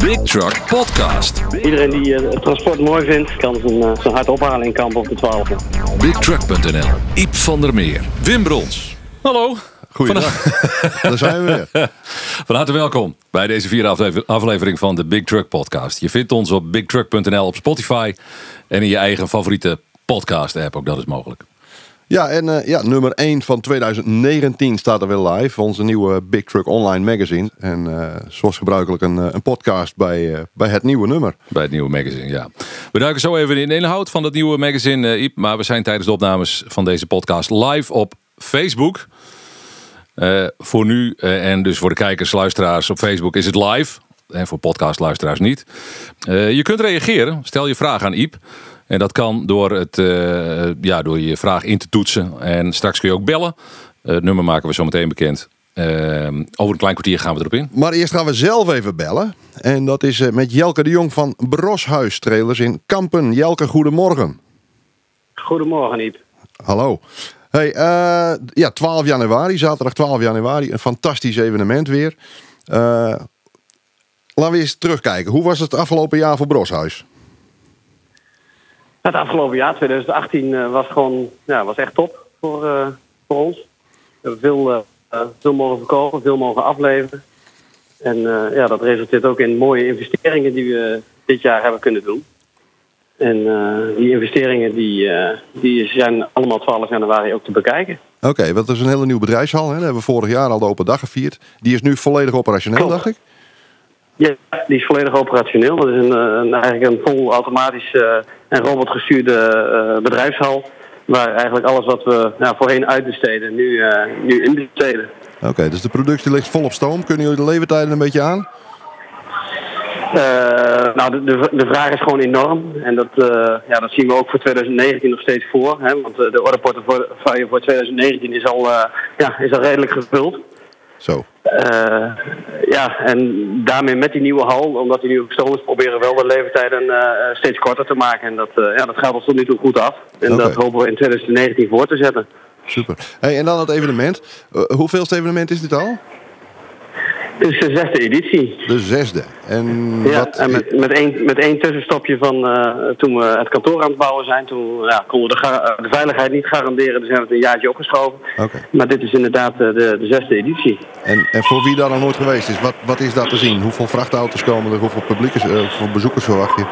Big Truck Podcast. Iedereen die eh, het transport mooi vindt, kan zijn, eh, zijn hart ophalen in kamp op de 12e. BigTruck.nl. Iep van der Meer. Wim Brons. Hallo. Goeiedag. Daar zijn we weer. Van harte welkom bij deze vierde aflever- aflevering van de Big Truck Podcast. Je vindt ons op bigtruck.nl op Spotify en in je eigen favoriete podcast app. Ook dat is mogelijk. Ja, en eh, ja, nummer 1 van 2019 staat er weer live. Onze nieuwe Big Truck Online magazine. En eh, zoals gebruikelijk een, eh, een podcast bij, bij het nieuwe nummer. Bij het nieuwe magazine, ja. We duiken zo even in de inhoud van het nieuwe magazine, Iep. Maar we zijn tijdens de opnames van deze podcast live op Facebook. Voor nu en dus voor de kijkers, luisteraars op Facebook is het live. En voor podcastluisteraars niet. Je kunt reageren. Stel je vraag aan Iep. En dat kan door, het, eh, ja, door je vraag in te toetsen. En straks kun je ook bellen. Eh, het nummer maken we zo meteen bekend. Eh, over een klein kwartier gaan we erop in. Maar eerst gaan we zelf even bellen. En dat is eh, met Jelke de Jong van Broshuis Trailers in Kampen. Jelke, goedemorgen. Goedemorgen, Iep. Hallo. Hey, eh, ja, 12 januari, zaterdag 12 januari. Een fantastisch evenement weer. Eh, laten we eens terugkijken. Hoe was het afgelopen jaar voor Broshuis? Het afgelopen jaar, 2018, eh, was gewoon ja, was echt top voor, eh, voor ons. We hebben veel, eh, veel mogen verkopen, veel mogen afleveren. En ja, dat resulteert ook in mooie investeringen die we dit jaar hebben kunnen doen. En die investeringen die, die zijn allemaal 12 januari ook te bekijken. Oké, want dat is een hele nieuwe bedrijfshal. Hè? Dat hebben we vorig jaar al de open dag gevierd. Die is nu volledig operationeel, Klopt. dacht ik. Ja, die is volledig operationeel. Dat is een, eh, een, eigenlijk een vol automatisch eh, en robotgestuurde eh, bedrijfshal. Waar eigenlijk alles wat we nou, voorheen uitbesteden, nu, eh nu inbesteden. Oké, dus de productie ligt vol op stoom. Kunnen jullie de leeftijden een beetje aan? Nou, de, de, de vraag is gewoon enorm. En dat, ja, dat zien we ook voor 2019 nog steeds voor. Hè? Want de orderportefeuille voor 2019 is al, ja, is al redelijk gevuld. Zo. Eh, ja, en daarmee met die nieuwe hal, omdat die stoom is, proberen we wel de leeftijden eh, steeds korter te maken. En dat, eh, ja, dat gaat ons tot nu toe goed af. En dat hopen we in 2019 voor te zetten. Super. Hey, en dan het evenement. Hoeveelste evenement is dit al? Het is de zesde editie. De zesde. En Ja, wat... en met, met, één, met één tussenstopje van eh, toen we het kantoor aan het bouwen zijn. Toen ja, konden we de, de veiligheid niet garanderen, dus hebben we het een jaartje opgeschoven. Oké. Maar dit is inderdaad eh, de, de zesde editie. En, en voor wie daar nog nooit geweest is, wat, wat is dat te zien? Hoeveel vrachtauto's komen er? Hoeveel publiekers, eh, hoeveel bezoekers verwacht je?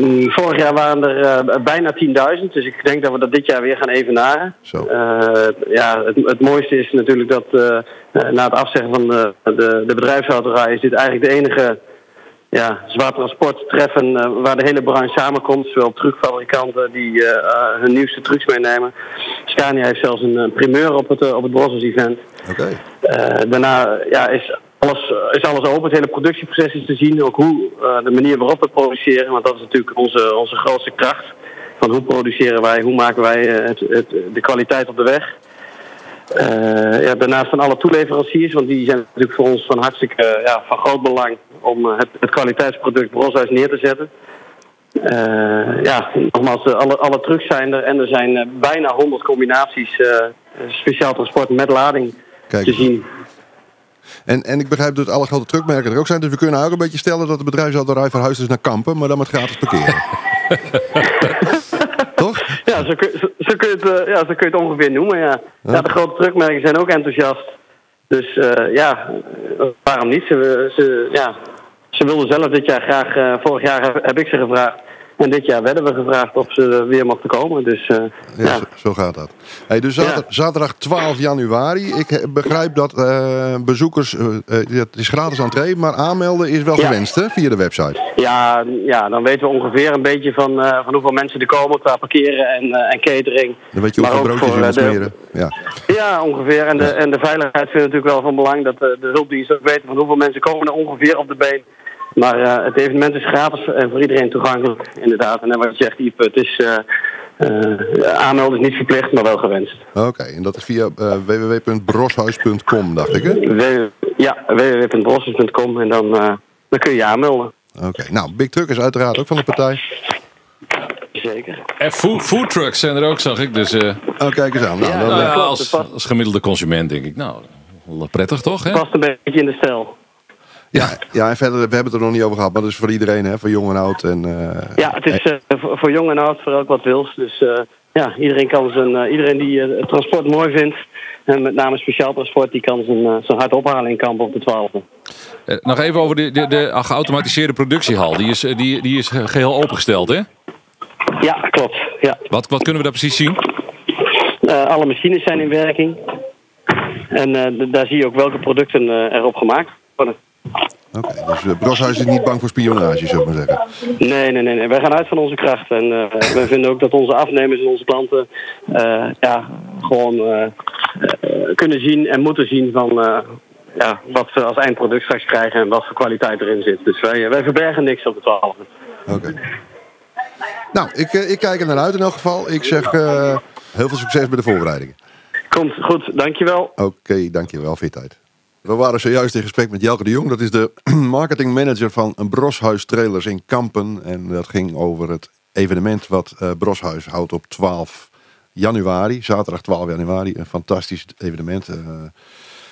Mm, Vorig jaar waren er eh, bijna 10.000, dus ik denk dat we dat dit jaar weer gaan evenaren. Zo. Eh, ja, het, het mooiste is natuurlijk dat eh, na het afzeggen van de, de, de bedrijfshouderij is dit eigenlijk de enige ja, zwaar transporttreffen eh, waar de hele branche samenkomt. Zowel truckfabrikanten die hun nieuwste trucks meenemen. Scania heeft zelfs een primeur op het, op het Brosses event. Daarna ja, is, alles, is alles open. Het hele productieproces is te zien. Ook hoe, eh, de manier waarop we produceren. Want dat is natuurlijk onze, onze grootste kracht. Van hoe produceren wij, hoe maken wij eh, het, het, de kwaliteit op de weg. Eh, ja, daarnaast van alle toeleveranciers, want die zijn natuurlijk voor ons van hartstikke eh, ja, van groot belang om eh, het, het kwaliteitsproduct Broshuis neer te zetten. Eh, ja, nogmaals, eh, alle, alle trucks zijn er en er zijn eh, bijna 100 combinaties eh, speciaal transport met lading Kijk. te zien. En, en ik begrijp dat alle grote truckmerken er ook zijn. Dus we kunnen ook een beetje stellen dat de bedrijfshouderij verhuisd is naar Kampen. Maar dan met gratis parkeren. Toch? Ja, zo kun, zo, zo kun je het, eh, ja, zo kun je het ongeveer noemen, ja. ja. de grote truckmerken zijn ook enthousiast. Dus eh, ja, eh, waarom niet? Ze, ze, ja, ze wilden zelf dit jaar graag... vorig jaar heb, heb ik ze gevraagd. En dit jaar werden we gevraagd of ze weer mochten komen. Dus eh, Ja, ja. Zo, zo gaat dat. Hey, dus zater- Ja. zaterdag 12 januari. Ik begrijp dat eh, bezoekers... eh, het is gratis entree, maar aanmelden is wel Ja. gewenst hè, via de website. Ja, ja, dan weten we ongeveer een beetje van, van hoeveel mensen er komen qua parkeren en, en catering. Dan weet je hoeveel ook broodjes je smeren. Ja. Ja, ongeveer. En de, en de veiligheid vind ik natuurlijk wel van belang dat de, de hulpdienst ook weten van hoeveel mensen komen er ongeveer op de been. Maar eh, het evenement is gratis en voor iedereen toegankelijk, inderdaad. En wat je zegt, Iep, het is eh, eh, aanmelden is niet verplicht, maar wel gewenst. Oké, en dat is via eh, www.broshuis.com, dacht ik hè? W- ja, www.brossers.com en dan, eh, dan kun je je aanmelden. Oké, nou, Big Truck is uiteraard ook van de partij. Zeker. En food, food trucks zijn er ook, zag ik. Dus eh, Oh, kijk eens aan. Nou, Ja, dan, nou ja, als, als gemiddelde consument denk ik, nou, wel prettig toch? Hè? Past een beetje in de stijl. Ja, ja, en verder, we hebben het er nog niet over gehad, maar dat is voor iedereen, hè, voor jong en oud. En, eh, Ja, het is eh, voor, voor jong en oud voor elk wat wils. Dus eh, ja, iedereen, kan zijn, eh, iedereen die eh, het transport mooi vindt, en met name speciaal transport, die kan zijn, eh, zijn hart ophalen in Kampen op de 12e. Eh, nog even over de, de, de geautomatiseerde productiehal. Die is, die, die is geheel opengesteld, hè? Ja, klopt. Ja. Wat, wat kunnen we daar precies zien? Eh, alle machines zijn in werking. En eh, daar zie je ook welke producten eh, erop gemaakt worden. Oké, dus uh, Broshuis is niet bang voor spionage, zou ik maar zeggen. Nee, nee, nee, nee. Wij gaan uit van onze kracht. En eh wij vinden ook dat onze afnemers en onze klanten eh, ja, gewoon kunnen zien en moeten zien van ja, wat ze als eindproduct straks krijgen en wat voor kwaliteit erin zit. Dus wij, wij verbergen niks op de 12. Oké. Nou, ik, ik kijk er naar uit in elk geval. Ik zeg heel veel succes bij de voorbereidingen. Komt goed, dankjewel. Oké, dankjewel voor je tijd. We waren zojuist in gesprek met Jelke de Jong. Dat is de marketingmanager van Broshuis Trailers in Kampen. En dat ging over het evenement wat eh, Broshuis houdt op 12 januari. Zaterdag 12 januari. Een fantastisch evenement. eh,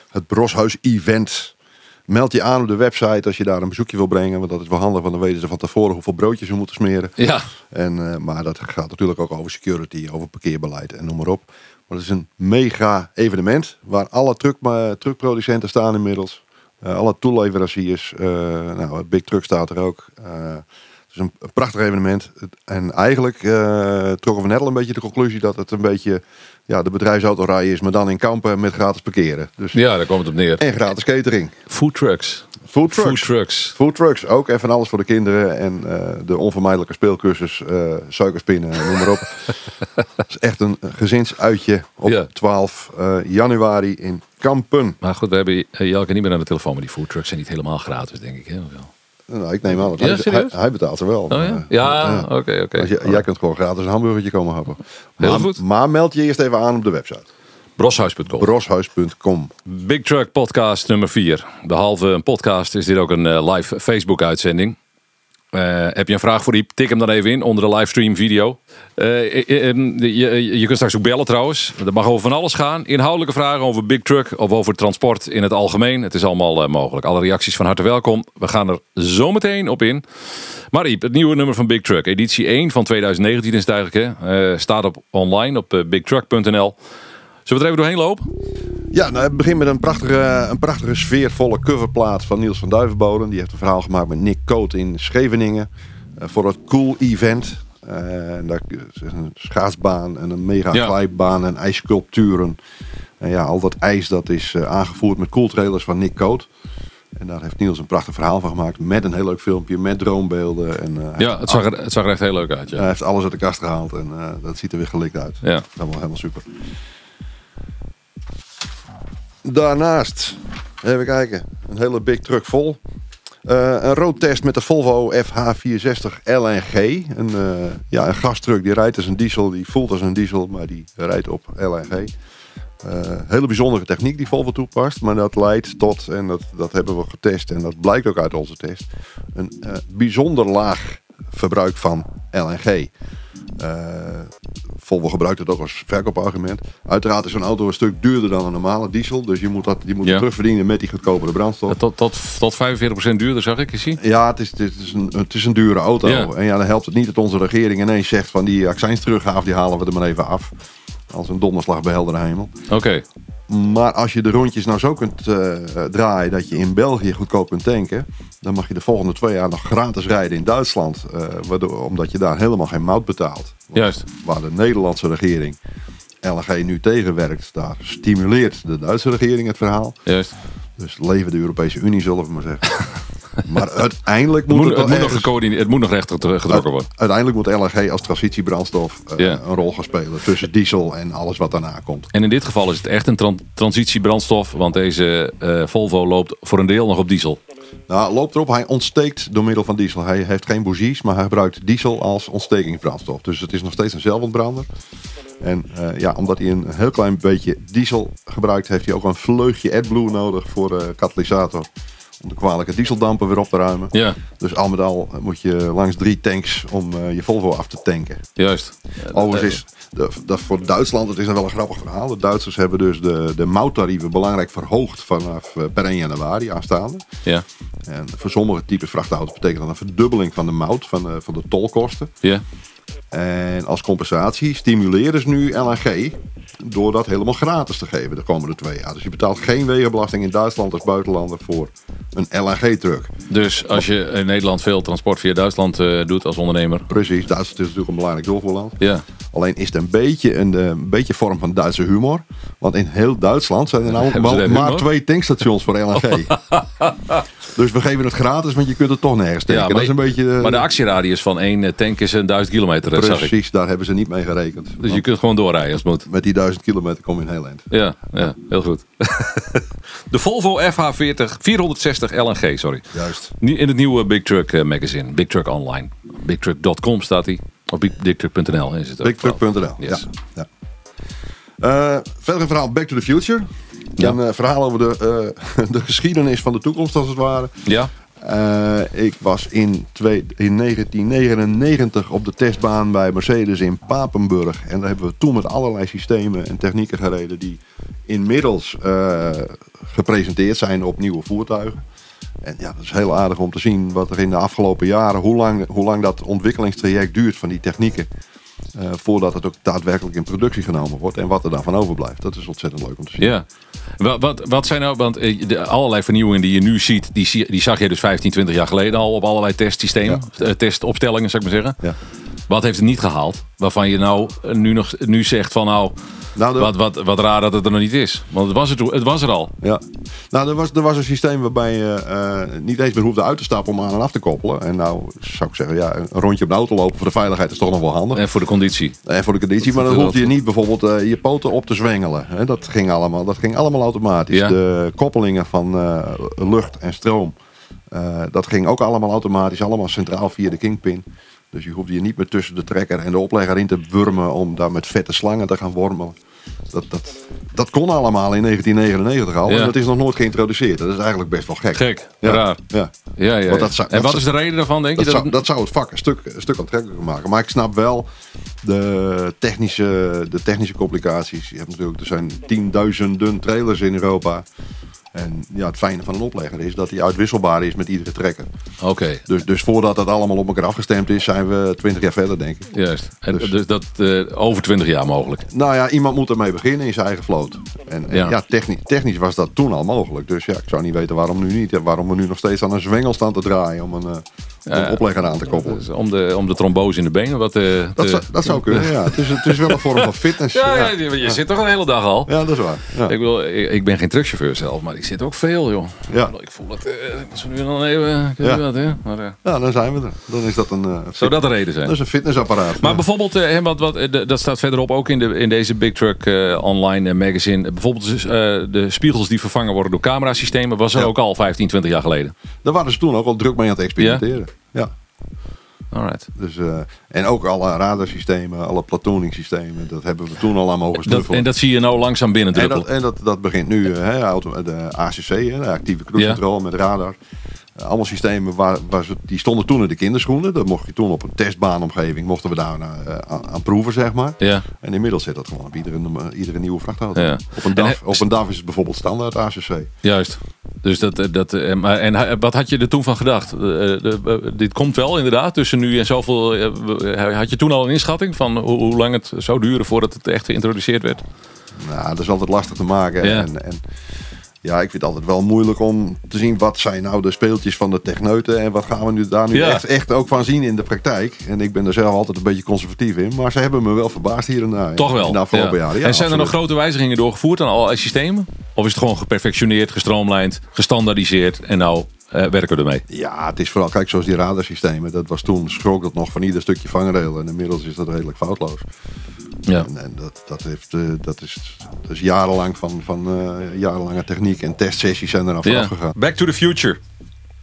het Broshuis Event. Meld je aan op de website als je daar een bezoekje wil brengen. Want dat is wel handig, want dan weten ze van tevoren hoeveel broodjes ze moeten smeren. Ja. En, eh, maar dat gaat natuurlijk ook over security, over parkeerbeleid en noem maar op. Maar het is een mega evenement waar alle truck, eh, truckproducenten staan inmiddels. Eh, alle toeleveranciers. eh nou, Big Truck staat er ook. Het is een, een prachtig evenement. En eigenlijk trokken we net al een beetje de conclusie dat het een beetje ja, de bedrijfsautorij is, maar dan in kampen met gratis parkeren. Dus, ja, daar komt het op neer. En gratis catering. Food trucks. Food trucks. Food trucks. Food trucks ook. En van alles voor de kinderen. En eh, de onvermijdelijke speelcursus, eh suikerspinnen, noem maar op. Het is echt een gezinsuitje op Ja. 12 eh, januari in Kampen. Maar goed, we hebben Jelke niet meer aan de telefoon. Maar die food trucks zijn niet helemaal gratis, denk ik. Hè? Nou, ik neem aan dat Ja, hij, serieus? hij, hij betaalt er wel. Oh ja? Ja, oké, oké. Je- Jij kunt gewoon gratis een hamburgertje komen happen. Heel maar, goed. Maar meld je eerst even aan op de website. Broshuis.com. Broshuis.com. Big Truck Podcast nummer 4. Behalve een podcast is dit ook een eh, live Facebook uitzending. Eh, heb je een vraag voor Iep? Tik hem dan even in onder de livestream video. Eh, eh, eh, je, je kunt straks ook bellen trouwens. Dat mag over van alles gaan. Inhoudelijke vragen over Big Truck of over transport in het algemeen. Het is allemaal eh, mogelijk. Alle reacties van harte welkom. We gaan er zo meteen op in. Maar Iep, het nieuwe nummer van Big Truck. Editie 1 van 2019 is het eigenlijk. Hè? Eh, staat op online op bigtruck.nl. Zullen we er even doorheen lopen? Ja, nou, het begint met een prachtige, een prachtige sfeervolle coverplaat van Niels van Duivenboden. Die heeft een verhaal gemaakt met Nick Coat in Scheveningen. eh, voor het Cool Event. Eh, en daar is een schaatsbaan en een mega glijbaan en ijssculpturen. En ja, al dat ijs dat is eh, aangevoerd met cooltrailers van Nick Coat. En daar heeft Niels een prachtig verhaal van gemaakt. Met een heel leuk filmpje, met droombeelden. En, eh, Ja, het zag, er, het zag er echt heel leuk uit. Ja. hij heeft alles uit de kast gehaald en eh, dat ziet er weer gelikt uit. Ja. Dat is helemaal, helemaal super. Daarnaast, even kijken, een hele big truck vol. Eh, een roadtest met de Volvo FH460 LNG. Een, eh, ja, een gastruck die rijdt als een diesel, die voelt als een diesel, maar die rijdt op LNG. Eh, hele bijzondere techniek die Volvo toepast, maar dat leidt tot, en dat, dat hebben we getest en dat blijkt ook uit onze test, een bijzonder laag verbruik van LNG. Eh, Volvo gebruikt het ook als verkoopargument. Uiteraard is zo'n auto een stuk duurder dan een normale diesel, dus je moet dat je moet Ja. terugverdienen met die goedkopere brandstof. Tot, tot, tot 45% duurder zag ik, is hij? Ja, het is, het, is een, het is een dure auto. Ja. En ja, dan helpt het niet dat onze regering ineens zegt van die accijnsteruggave, die halen we er maar even af. Als een donderslag bij heldere hemel. Oké. Maar als je de rondjes nou zo kunt eh, draaien dat je in België goedkoop kunt tanken, dan mag je de volgende twee jaar nog gratis rijden in Duitsland. eh, waardoor, omdat je daar helemaal geen mout betaalt. Juist. Waar de Nederlandse regering LNG nu tegenwerkt, daar stimuleert de Duitse regering het verhaal. Juist. Dus leven de Europese Unie, zullen we maar zeggen. maar uiteindelijk Het moet het, het moet nog gecoördineerd, het moet nog recht getrokken worden. Uiteindelijk moet LNG als transitiebrandstof eh, een rol gaan spelen tussen diesel en alles wat daarna komt. En in dit geval is het echt een tran- transitiebrandstof, want deze eh, Volvo loopt voor een deel nog op diesel. Nou, loopt erop, hij ontsteekt door middel van diesel. Hij heeft geen bougies, maar hij gebruikt diesel als ontstekingsbrandstof. Dus het is nog steeds een zelfontbrander. En eh, ja, omdat hij een heel klein beetje diesel gebruikt, heeft hij ook een vleugje AdBlue nodig voor de katalysator. Om de kwalijke dieseldampen weer op te ruimen. Ja, Dus al met al moet je langs drie tanks om eh, je Volvo af te tanken. juist. Overigens is de, dat voor Duitsland, het is dan wel een grappig verhaal. De Duitsers hebben dus de, de mouttarieven belangrijk verhoogd vanaf eh, per 1 januari aanstaande. Ja, En voor sommige types vrachtauto's betekent dat een verdubbeling van de mout, van de, van de tolkosten. ja. En als compensatie stimuleren ze nu LNG door dat helemaal gratis te geven de komende twee jaar. Dus je betaalt geen wegenbelasting in Duitsland als buitenlander voor een LNG-truck. Dus als je in Nederland veel transport via Duitsland eh, doet als ondernemer. Precies, Duitsland is natuurlijk een belangrijk doorvoerland. Ja, Alleen is het een beetje een, eh, een beetje vorm van Duitse humor. Want in heel Duitsland zijn er nou maar, maar twee tankstations voor LNG. dus we geven het gratis, want je kunt het toch nergens tanken. ja dat is een beetje... eh, maar de actieradius van één eh, tank is een duizend kilometer, dat zag ik. precies, daar hebben ze niet mee gerekend. Dus je kunt gewoon doorrijden als het moet. Met die duizend kilometer kom je in heel eind. Ja, ja heel goed. De Volvo FH40 460 LNG, sorry. Juist. In het nieuwe Big Truck magazine. Big Truck Online. BigTruck.com staat hij. Big- BigTruck.nl is het ook. Bigtruck.nl. Yes. Ja. Ja. Eh, verder een verhaal Back to the Future. Ja. Een eh, verhaal over de, eh, de geschiedenis van de toekomst, als het ware. Ja, ik was in, twee, in 1999 op de testbaan bij Mercedes in Papenburg. En daar hebben we toen met allerlei systemen en technieken gereden die inmiddels gepresenteerd zijn op nieuwe voertuigen. En ja, dat is heel aardig om te zien wat er in de afgelopen jaren, hoe lang, hoe lang dat ontwikkelingstraject duurt van die technieken. eh, voordat het ook daadwerkelijk in productie genomen wordt en wat er dan van overblijft. Dat is ontzettend leuk om te zien. ja. Wat, wat, wat zijn nou, want eh, de, allerlei vernieuwingen die je nu ziet, die, die zag je dus 15, 20 jaar geleden al op allerlei testsystemen, eh, testopstellingen zou ik maar zeggen. Ja. Wat heeft het niet gehaald? Waarvan je nou eh, nu, nog, nu zegt van nou, Nou, de- wat, wat, wat raar dat het er nog niet is. Want het was er, toen- het was er al. Ja, nou, er was, er was een systeem waarbij je eh, niet eens meer hoefde uit te stappen om aan en af te koppelen. En nou zou ik zeggen, ja, een rondje op de auto lopen voor de veiligheid is toch nog wel handig. En voor de conditie. En voor de conditie, maar dan hoefde je niet bijvoorbeeld eh, je poten op te zwengelen. Hè, dat, ging allemaal, dat ging allemaal automatisch. Ja. De koppelingen van lucht en stroom, dat ging ook allemaal automatisch, allemaal centraal via de kingpin. Dus je hoefde je niet meer tussen de trekker en de oplegger in te wurmen om daar met vette slangen te gaan wormelen. Dat, dat, dat kon allemaal in 1999 al. Ja. En dat is nog nooit geïntroduceerd. Dat is eigenlijk best wel gek. Gek, Ja. raar. Ja. Ja, ja, Want ja. dat zou- en wat is de reden daarvan, denk je? Dat Dat zou, dat zou het vak een stuk, een stuk aantrekkelijker maken. Maar ik snap wel de technische, de technische complicaties. Je hebt natuurlijk, er zijn tienduizenden trailers in Europa. En ja, het fijne van een oplegger is dat die uitwisselbaar is met iedere trekker. Oké, Dus, dus voordat dat allemaal op elkaar afgestemd is, zijn we twintig jaar verder, denk ik. juist. En, Dus- dus dat eh, over 20 jaar mogelijk. Nou ja, iemand moet ermee beginnen in zijn eigen vloot. En, en Ja. ja, technisch, technisch was dat toen al mogelijk. Dus ja, ik zou niet weten waarom nu niet. Ja, waarom we nu nog steeds aan een zwengel staan te draaien om een, eh, om een Ja. oplegger aan te koppelen. Dus om, de, om de trombose in de benen. Wat, eh, Dat, te- zou, dat zou kunnen, ja. Het is, het is wel een vorm van fitness. Ja, ja, je, je zit toch een hele dag al. Ja, dat is waar. Ja. Ik, wil, ik, ik ben geen truckchauffeur zelf, maar ik zit ook veel, joh. Ja. Ik voel het, eh, zo nu dan even, Ja. wat, hè. Maar, eh, ja, dan zijn we er. Dan is dat een, eh, fit- zou dat de reden zijn? dat is een fitnessapparaat. Maar Ja. bijvoorbeeld, eh, hè, wat, wat, eh, dat staat verderop ook in, de, in deze Big Truck eh, online eh, magazine. Eh, Bijvoorbeeld dus, eh, de spiegels die vervangen worden door camerasystemen, was er ook al 15, 20 jaar geleden. Daar waren ze toen ook al druk mee aan het experimenteren. Ja. Alright. Dus, eh, en ook alle radarsystemen, alle platooningssystemen, dat hebben we toen al aan mogen Dat, snuffelen. en dat zie je nou langzaam En binnendruppelen. dat, en dat, dat begint nu, hè, de ACC, hè, de actieve cruise Ja. met radar. Eh, allemaal systemen waar, waar ze, die stonden toen in de kinderschoenen. Dat mocht je toen op een testbaanomgeving, mochten we daar eh, aan, aan proeven, zeg maar. Ja. En inmiddels zit dat gewoon op iedere, iedere nieuwe vrachtauto. Ja. Op, een En DAF, op een DAF is het bijvoorbeeld standaard ACC. Juist. Dus dat, eh, dat, eh, maar, en eh, wat had je er toen van gedacht? Eh, eh, dit komt wel inderdaad tussen nu en zoveel. eh, had je toen al een inschatting van hoe, hoe lang het zou duren voordat het echt geïntroduceerd werd? Nou, dat is altijd lastig te maken. Ja. En, en ja, ik vind het altijd wel moeilijk om te zien wat zijn nou de speeltjes van de techneuten en wat gaan we nu daar nu Ja. echt, echt ook van zien in de praktijk. En ik ben er zelf altijd een beetje conservatief in, maar ze hebben me wel verbaasd hier en daar. Toch wel. Afgelopen Ja. jaren. Ja, en zijn er nog grote wijzigingen doorgevoerd aan allerlei systemen? Of is het gewoon geperfectioneerd, gestroomlijnd, gestandaardiseerd en nou eh, werken we ermee? Ja, het is vooral, kijk, zoals die radarsystemen. Dat was toen, schrok dat nog van ieder stukje vangrail. En inmiddels is dat redelijk foutloos. Ja. En, en dat, dat, heeft, eh, dat, is, dat is jarenlang van, van eh, jarenlange techniek en testsessies zijn Ja. gegaan. Back to the Future.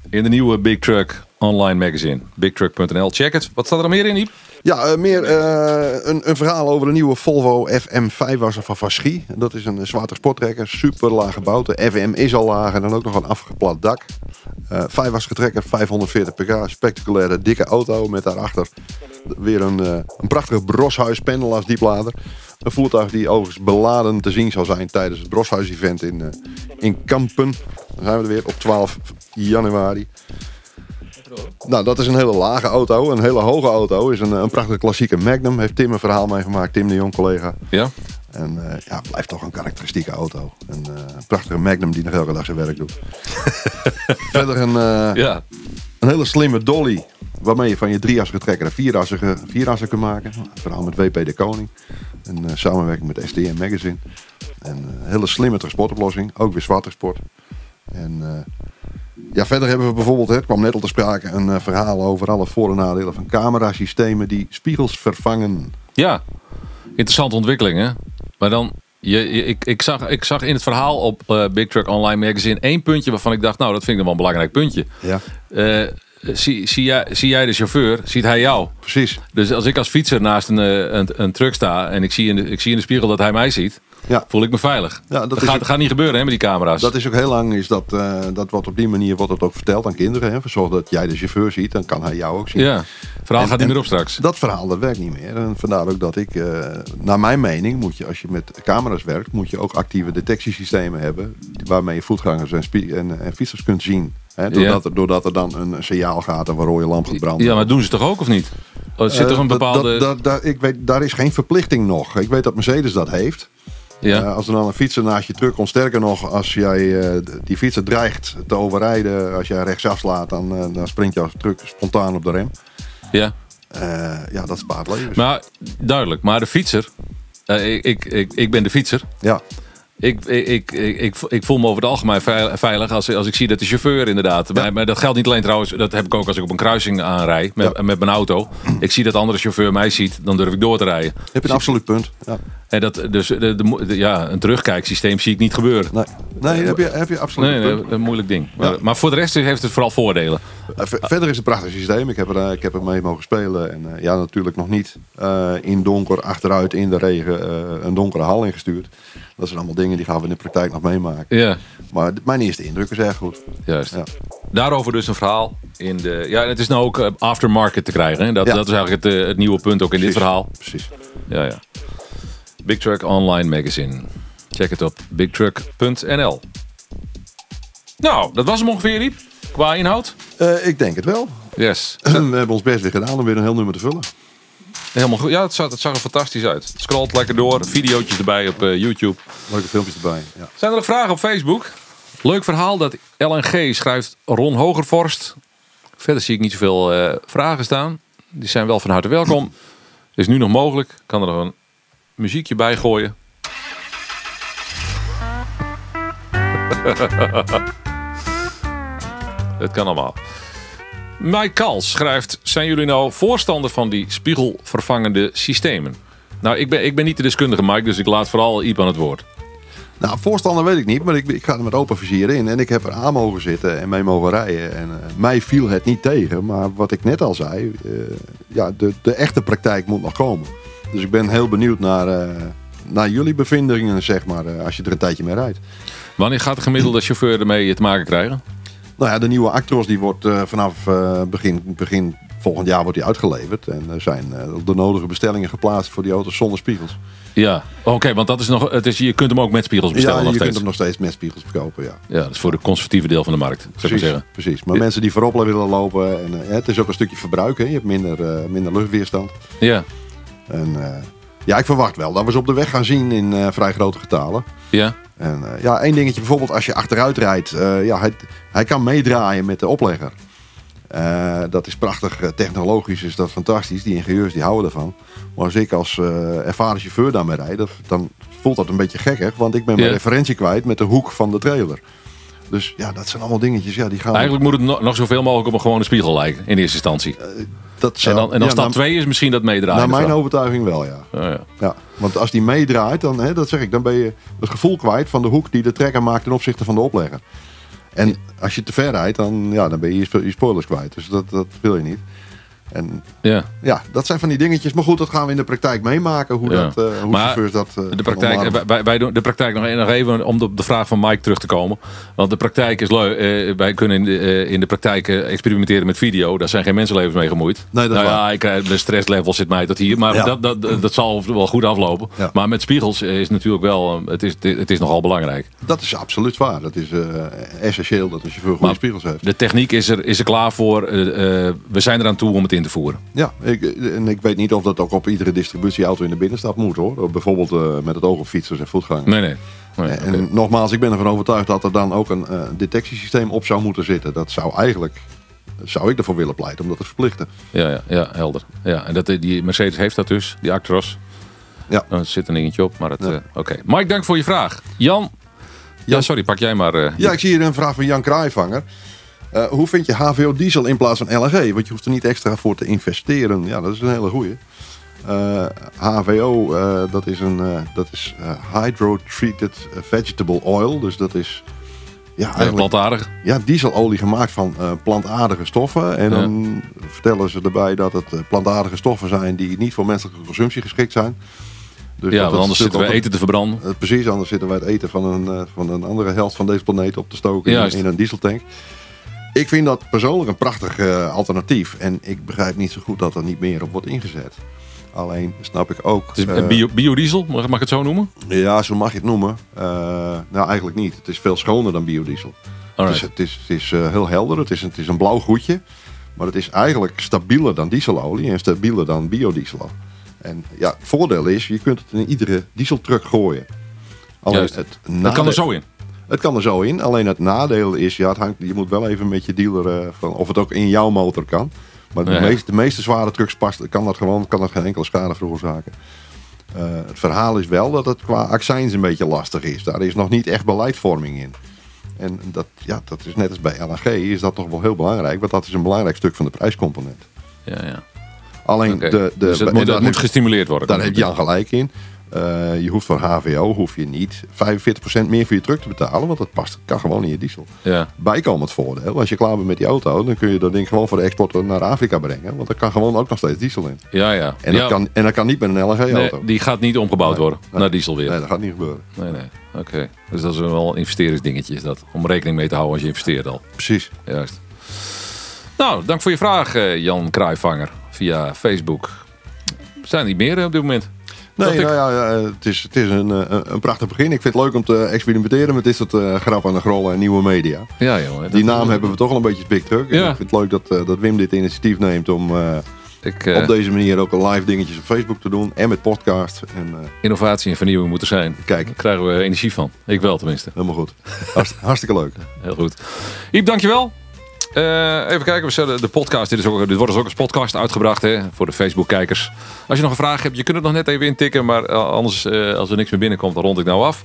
In de nieuwe Big Truck online magazine. Bigtruck.nl. Check het. Wat staat er nog meer in, Iep? Ja, eh, meer eh, een, een verhaal over de nieuwe Volvo FM5 was er van Vaschie. Dat is een zwarte sporttrekker, super laag gebouwd. De FM is al laag en dan ook nog een afgeplat dak. Vijf trekker, 540 pk, spectaculaire dikke auto met daarachter weer een, een prachtige Broshuis als dieplader. Een voertuig die overigens beladen te zien zal zijn tijdens het Broshuis-event in, in Kampen. Dan zijn we er weer op 12 januari. Nou, dat is een hele lage auto. Een hele hoge auto is een, een prachtige klassieke Magnum. Heeft Tim een verhaal meegemaakt. Tim de Jong, collega. Ja. En uh, ja, blijft toch een karakteristieke auto. Een uh, prachtige Magnum die nog elke dag zijn werk doet. Verder een, uh, ja. een hele slimme dolly. Waarmee je van je drieassige trekker een vierassige, vierassen kunt maken. Verhaal met WP de Koning. Een samenwerking met STM Magazine. En een hele slimme transportoplossing. Ook weer zwarte sport. En ja, verder hebben we bijvoorbeeld, het kwam net al te sprake, een uh, verhaal over alle voor- en nadelen van camerasystemen die spiegels vervangen. Ja, interessante ontwikkeling hè. Maar dan, je, ik, ik, zag, ik zag in het verhaal op uh, Big Truck Online Magazine één puntje waarvan ik dacht, nou dat vind ik wel een belangrijk puntje. Ja. Uh, zie, zie, jij, zie jij de chauffeur, ziet hij jou. Precies. Dus als ik als fietser naast een, een, een truck sta en ik zie, in de, ik zie in de spiegel dat hij mij ziet, ja. voel ik me veilig. Ja, dat, gaat, gaat, niet gebeuren hè, met die camera's. Dat is ook heel lang, is dat, uh, dat wordt op die manier wordt het ook verteld aan kinderen. Hè. Zorg dat jij de chauffeur ziet, dan kan hij jou ook zien. Ja, het verhaal gaat niet meer op straks. Dat verhaal dat werkt niet meer. En vandaar ook dat ik, uh, naar mijn mening, moet je als je met camera's werkt, moet je ook actieve detectiesystemen hebben. Waarmee je voetgangers en, en, en fietsers kunt zien. Doordat, er, doordat er dan een signaal gaat en een rode lamp gaat branden. Ja, maar doen ze toch ook of niet? Zit een eh, bepaalde... Dat, dat, ik weet, daar is geen verplichting nog. Ik weet dat Mercedes dat heeft. Ja. Uh, als er dan een fietser naast je terug komt, sterker nog, als jij uh, die fietser dreigt te overrijden, als jij rechtsaf slaat, dan, uh, dan springt jouw truck spontaan op de rem. Ja. ja, dat spaart levens. Maar duidelijk, maar de fietser, ik, ik, ik, ik ben de fietser. Ja. Ik, ik, ik, ik, voel me over het algemeen veilig als, als ik zie dat de chauffeur inderdaad. Ja. Maar, dat geldt niet alleen trouwens, dat heb ik ook als ik op een kruising aanrij met, met mijn auto. Ik zie dat andere chauffeur mij ziet, dan durf ik door te rijden. Heb je een absoluut punt. Ja. En dat, dus de, de, ja, een terugkijksysteem zie ik niet gebeuren. Nee, nee heb, je, heb je absoluut nee, nee, een moeilijk ding. Maar, maar, voor de rest heeft het vooral voordelen. Uh, verder is het een prachtig systeem. Ik heb er, ik heb er mee mogen spelen. En uh, ja, natuurlijk nog niet uh, in donker, achteruit, in de regen, een donkere hal ingestuurd. Dat zijn allemaal dingen die gaan we in de praktijk nog meemaken. Ja. Maar mijn eerste indruk is erg goed. Juist. Ja. Daarover dus een verhaal. In de, ja, en het is nou ook aftermarket te krijgen. Hè? Dat, dat is eigenlijk het, het nieuwe punt ook in dit verhaal. Precies. Ja, ja. Big Truck Online Magazine. Check het op bigtruck.nl. Nou, dat was hem ongeveer, Riep. Qua inhoud? Uh, ik denk het wel. Yes. we hebben ons best weer gedaan om weer een heel nummer te vullen. Helemaal goed. Ja, het zag, het zag er fantastisch uit. Het scrolt lekker door. Videootjes erbij op uh, YouTube. Leuke filmpjes erbij. Ja. Zijn er nog vragen op Facebook? Leuk verhaal dat LNG schrijft Ron Hogervorst. Verder zie ik niet zoveel uh, vragen staan. Die zijn wel van harte welkom. Is nu nog mogelijk. Kan er nog een muziekje bijgooien. Het kan allemaal. Mike Kals schrijft: Zijn jullie nou voorstander van die spiegelvervangende systemen? Nou, ik ben, ik ben niet de deskundige, Mike, dus ik laat vooral Iep aan het woord. Nou, voorstander weet ik niet, maar ik, ik ga er met open vizier in. En ik heb er aan mogen zitten en mee mogen rijden. En uh, mij viel het niet tegen. Maar wat ik net al zei, uh, ja, de, de echte praktijk moet nog komen. Dus ik ben heel benieuwd naar, uh, naar jullie bevindingen, zeg maar, als je er een tijdje mee rijdt. Wanneer gaat de gemiddelde chauffeur ermee te maken krijgen? Nou ja, de nieuwe Actros die wordt vanaf begin, begin volgend jaar wordt die uitgeleverd. En er zijn de nodige bestellingen geplaatst voor die auto's zonder spiegels. Ja, oké, want dat is nog, het is, je kunt hem ook met spiegels bestellen. Ja, je kunt hem nog steeds met spiegels verkopen. Ja, ja dat is voor de conservatieve deel van de markt. Precies, ik zeggen. precies. Maar mensen die voorop willen lopen, en, het is ook een stukje verbruik. Hè. Je hebt minder, uh, minder luchtweerstand. Ja. En uh, ja, ik verwacht wel dat we ze op de weg gaan zien in vrij grote getalen. Ja. En ja, één dingetje bijvoorbeeld als je achteruit rijdt. ja, hij, hij kan meedraaien met de oplegger. Uh, dat is prachtig. Technologisch is dat fantastisch. Die ingenieurs die houden ervan. Maar als ik als uh, ervaren chauffeur daarmee rijd, dan voelt dat een beetje gekkig. Want ik ben mijn referentie kwijt met de hoek van de trailer. Dus ja, dat zijn allemaal dingetjes. Ja, die gaan... Eigenlijk moet het nog, nog zoveel mogelijk op een gewone spiegel lijken in eerste instantie. Uh, dat zou, en, dan, en ja, stap 2 is misschien dat meedraaien. Naar mijn overtuiging wel, ja. Oh, ja. ja. Want als die meedraait, dan, hè, dat zeg ik, dan ben je het gevoel kwijt van de hoek die de trekker maakt ten opzichte van de oplegger. En als je te ver rijdt, dan, ja, dan ben je je spoilers kwijt. Dus dat, dat wil je niet. En Ja. ja, dat zijn van die dingetjes. Maar goed, dat gaan we in de praktijk meemaken. Hoe, Ja. dat, eh hoe Maar chauffeurs dat eh, De praktijk, wij, wij doen de praktijk nog, nog even om op de vraag van Mike terug te komen. Want de praktijk is leuk. Eh, wij kunnen in de, in de praktijk experimenteren met video. Daar zijn geen mensenlevens mee gemoeid. Nee, dat nou ja, ik, krijg- de stresslevel zit mij tot hier. Maar Ja. dat, dat, dat zal wel goed aflopen. Maar met spiegels is natuurlijk wel, het is, het is nogal belangrijk. Dat is absoluut waar. Dat is essentieel dat een chauffeur goede Maar- spiegels heeft. De techniek is er, is er klaar voor. We zijn eraan toe om het in te voeren. Ja, ik, en ik weet niet of dat ook op iedere distributieauto in de binnenstad moet hoor. Bijvoorbeeld eh, met het oog op fietsers en voetgangers. Nee, nee. nee En nogmaals, ik ben ervan overtuigd dat er dan ook een eh, detectiesysteem op zou moeten zitten. Dat zou eigenlijk, zou ik ervoor willen pleiten om dat te verplichten. Ja, ja, ja, helder. Ja, en dat, die Mercedes heeft dat dus, die Actros. Ja. Er zit een dingetje op, maar het... Ja. eh, Oké. Mike, dank voor je vraag. Jan? Ja, sorry, pak jij maar... Ja, ik zie hier een vraag van Jan Kraaivanger. Eh, hoe vind je HVO diesel in plaats van LNG? Want je hoeft er niet extra voor te investeren. Ja, dat is een hele goeie. Eh, HVO, eh, dat is, een, dat is Hydro-Treated Vegetable Oil. Dus dat is ja, eigenlijk plantaardig. ja, dieselolie gemaakt van plantaardige stoffen. En dan vertellen ze erbij dat het plantaardige stoffen zijn die niet voor menselijke consumptie geschikt zijn. Dus Ja, want anders zitten we eten te verbranden. precies, anders zitten wij het eten van een, van een andere helft van deze planeet op te stoken in, in een dieseltank. Ik vind dat persoonlijk een prachtig eh, alternatief. En ik begrijp niet zo goed dat er niet meer op wordt ingezet. Alleen snap ik ook. Het is bio, biodiesel, mag, ik het zo noemen? ja, zo mag je het noemen. Eh, nou, eigenlijk niet. Het is veel schoner dan biodiesel. Het is, het is, het is heel helder. Het is, het is een blauw goedje. Maar het is eigenlijk stabieler dan dieselolie en stabieler dan biodiesel. En ja, het voordeel is, je kunt het in iedere dieseltruck gooien. Alleen Juist. het, Dat kan nadeel- er zo in. Het kan er zo in. Alleen het nadeel is, ja, het hangt, je moet wel even met je dealer eh, van of het ook in jouw motor kan. Maar de, Ja. meeste, de meeste zware trucks past, kan dat gewoon, kan dat geen enkele schade veroorzaken. Eh, het verhaal is wel dat het qua accijns een beetje lastig is. Daar is nog niet echt beleidvorming in. En dat, ja, dat is net als bij LNG, is dat toch wel heel belangrijk. Want dat is een belangrijk stuk van de prijscomponent. Ja, ja. Alleen de, de, dus het en moet, het moet gestimuleerd worden. daar heb Jan gelijk in. Eh, je hoeft voor HVO hoef je niet 45% meer voor je truck te betalen. Want dat past, kan gewoon in je diesel. Ja. Bijkomend voordeel. Als je klaar bent met die auto, dan kun je dat ding gewoon voor de export naar Afrika brengen. Want er kan gewoon ook nog steeds diesel in. Ja, ja. En, ja, dat, kan, en dat kan niet met een nee, LNG-auto. die gaat niet omgebouwd worden nee. naar diesel weer. Nee, dat gaat niet gebeuren. Nee, nee. Oké. Dus dat is wel een investeringsdingetje is dat. Om rekening mee te houden als je investeert al. Precies. Juist. Nou, dank voor je vraag, eh, Jan Kraaivanger. Via Facebook. Er zijn niet meer eh, op dit moment. Nee, nou ja, ja, het is, het is een, eh, een, prachtig begin. Ik vind het leuk om te experimenteren met dit soort grap aan de grollen en nieuwe media. Ja, jongen. Die naam hebben we toch al een beetje big truck. En Ja. Ik vind het leuk dat, eh, dat Wim dit initiatief neemt om eh, Ik, op deze manier ook een live dingetjes op Facebook te doen. En met podcast. En innovatie en vernieuwing moeten zijn. Kijk. Daar krijgen we energie van. Ik wel tenminste. helemaal goed. Hartst- hartstikke leuk. Heel goed. Iep, dankjewel. Eh even kijken, we zetten de podcast. Dit, is ook, dit wordt dus ook als podcast uitgebracht hè, voor de Facebook-kijkers. Als je nog een vraag hebt, je kunt het nog net even intikken. Maar eh, anders, eh, als er niks meer binnenkomt, dan rond ik nou af.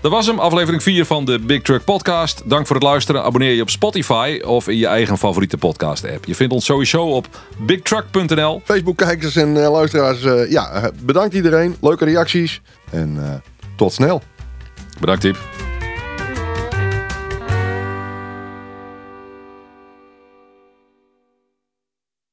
Dat was hem, aflevering 4 van de Big Truck Podcast. Dank voor het luisteren. Abonneer je op Spotify of in je eigen favoriete podcast-app. Je vindt ons sowieso op bigtruck.nl. Facebook-kijkers en luisteraars, ja, bedankt iedereen. Leuke reacties. En tot snel. Bedankt, Iep.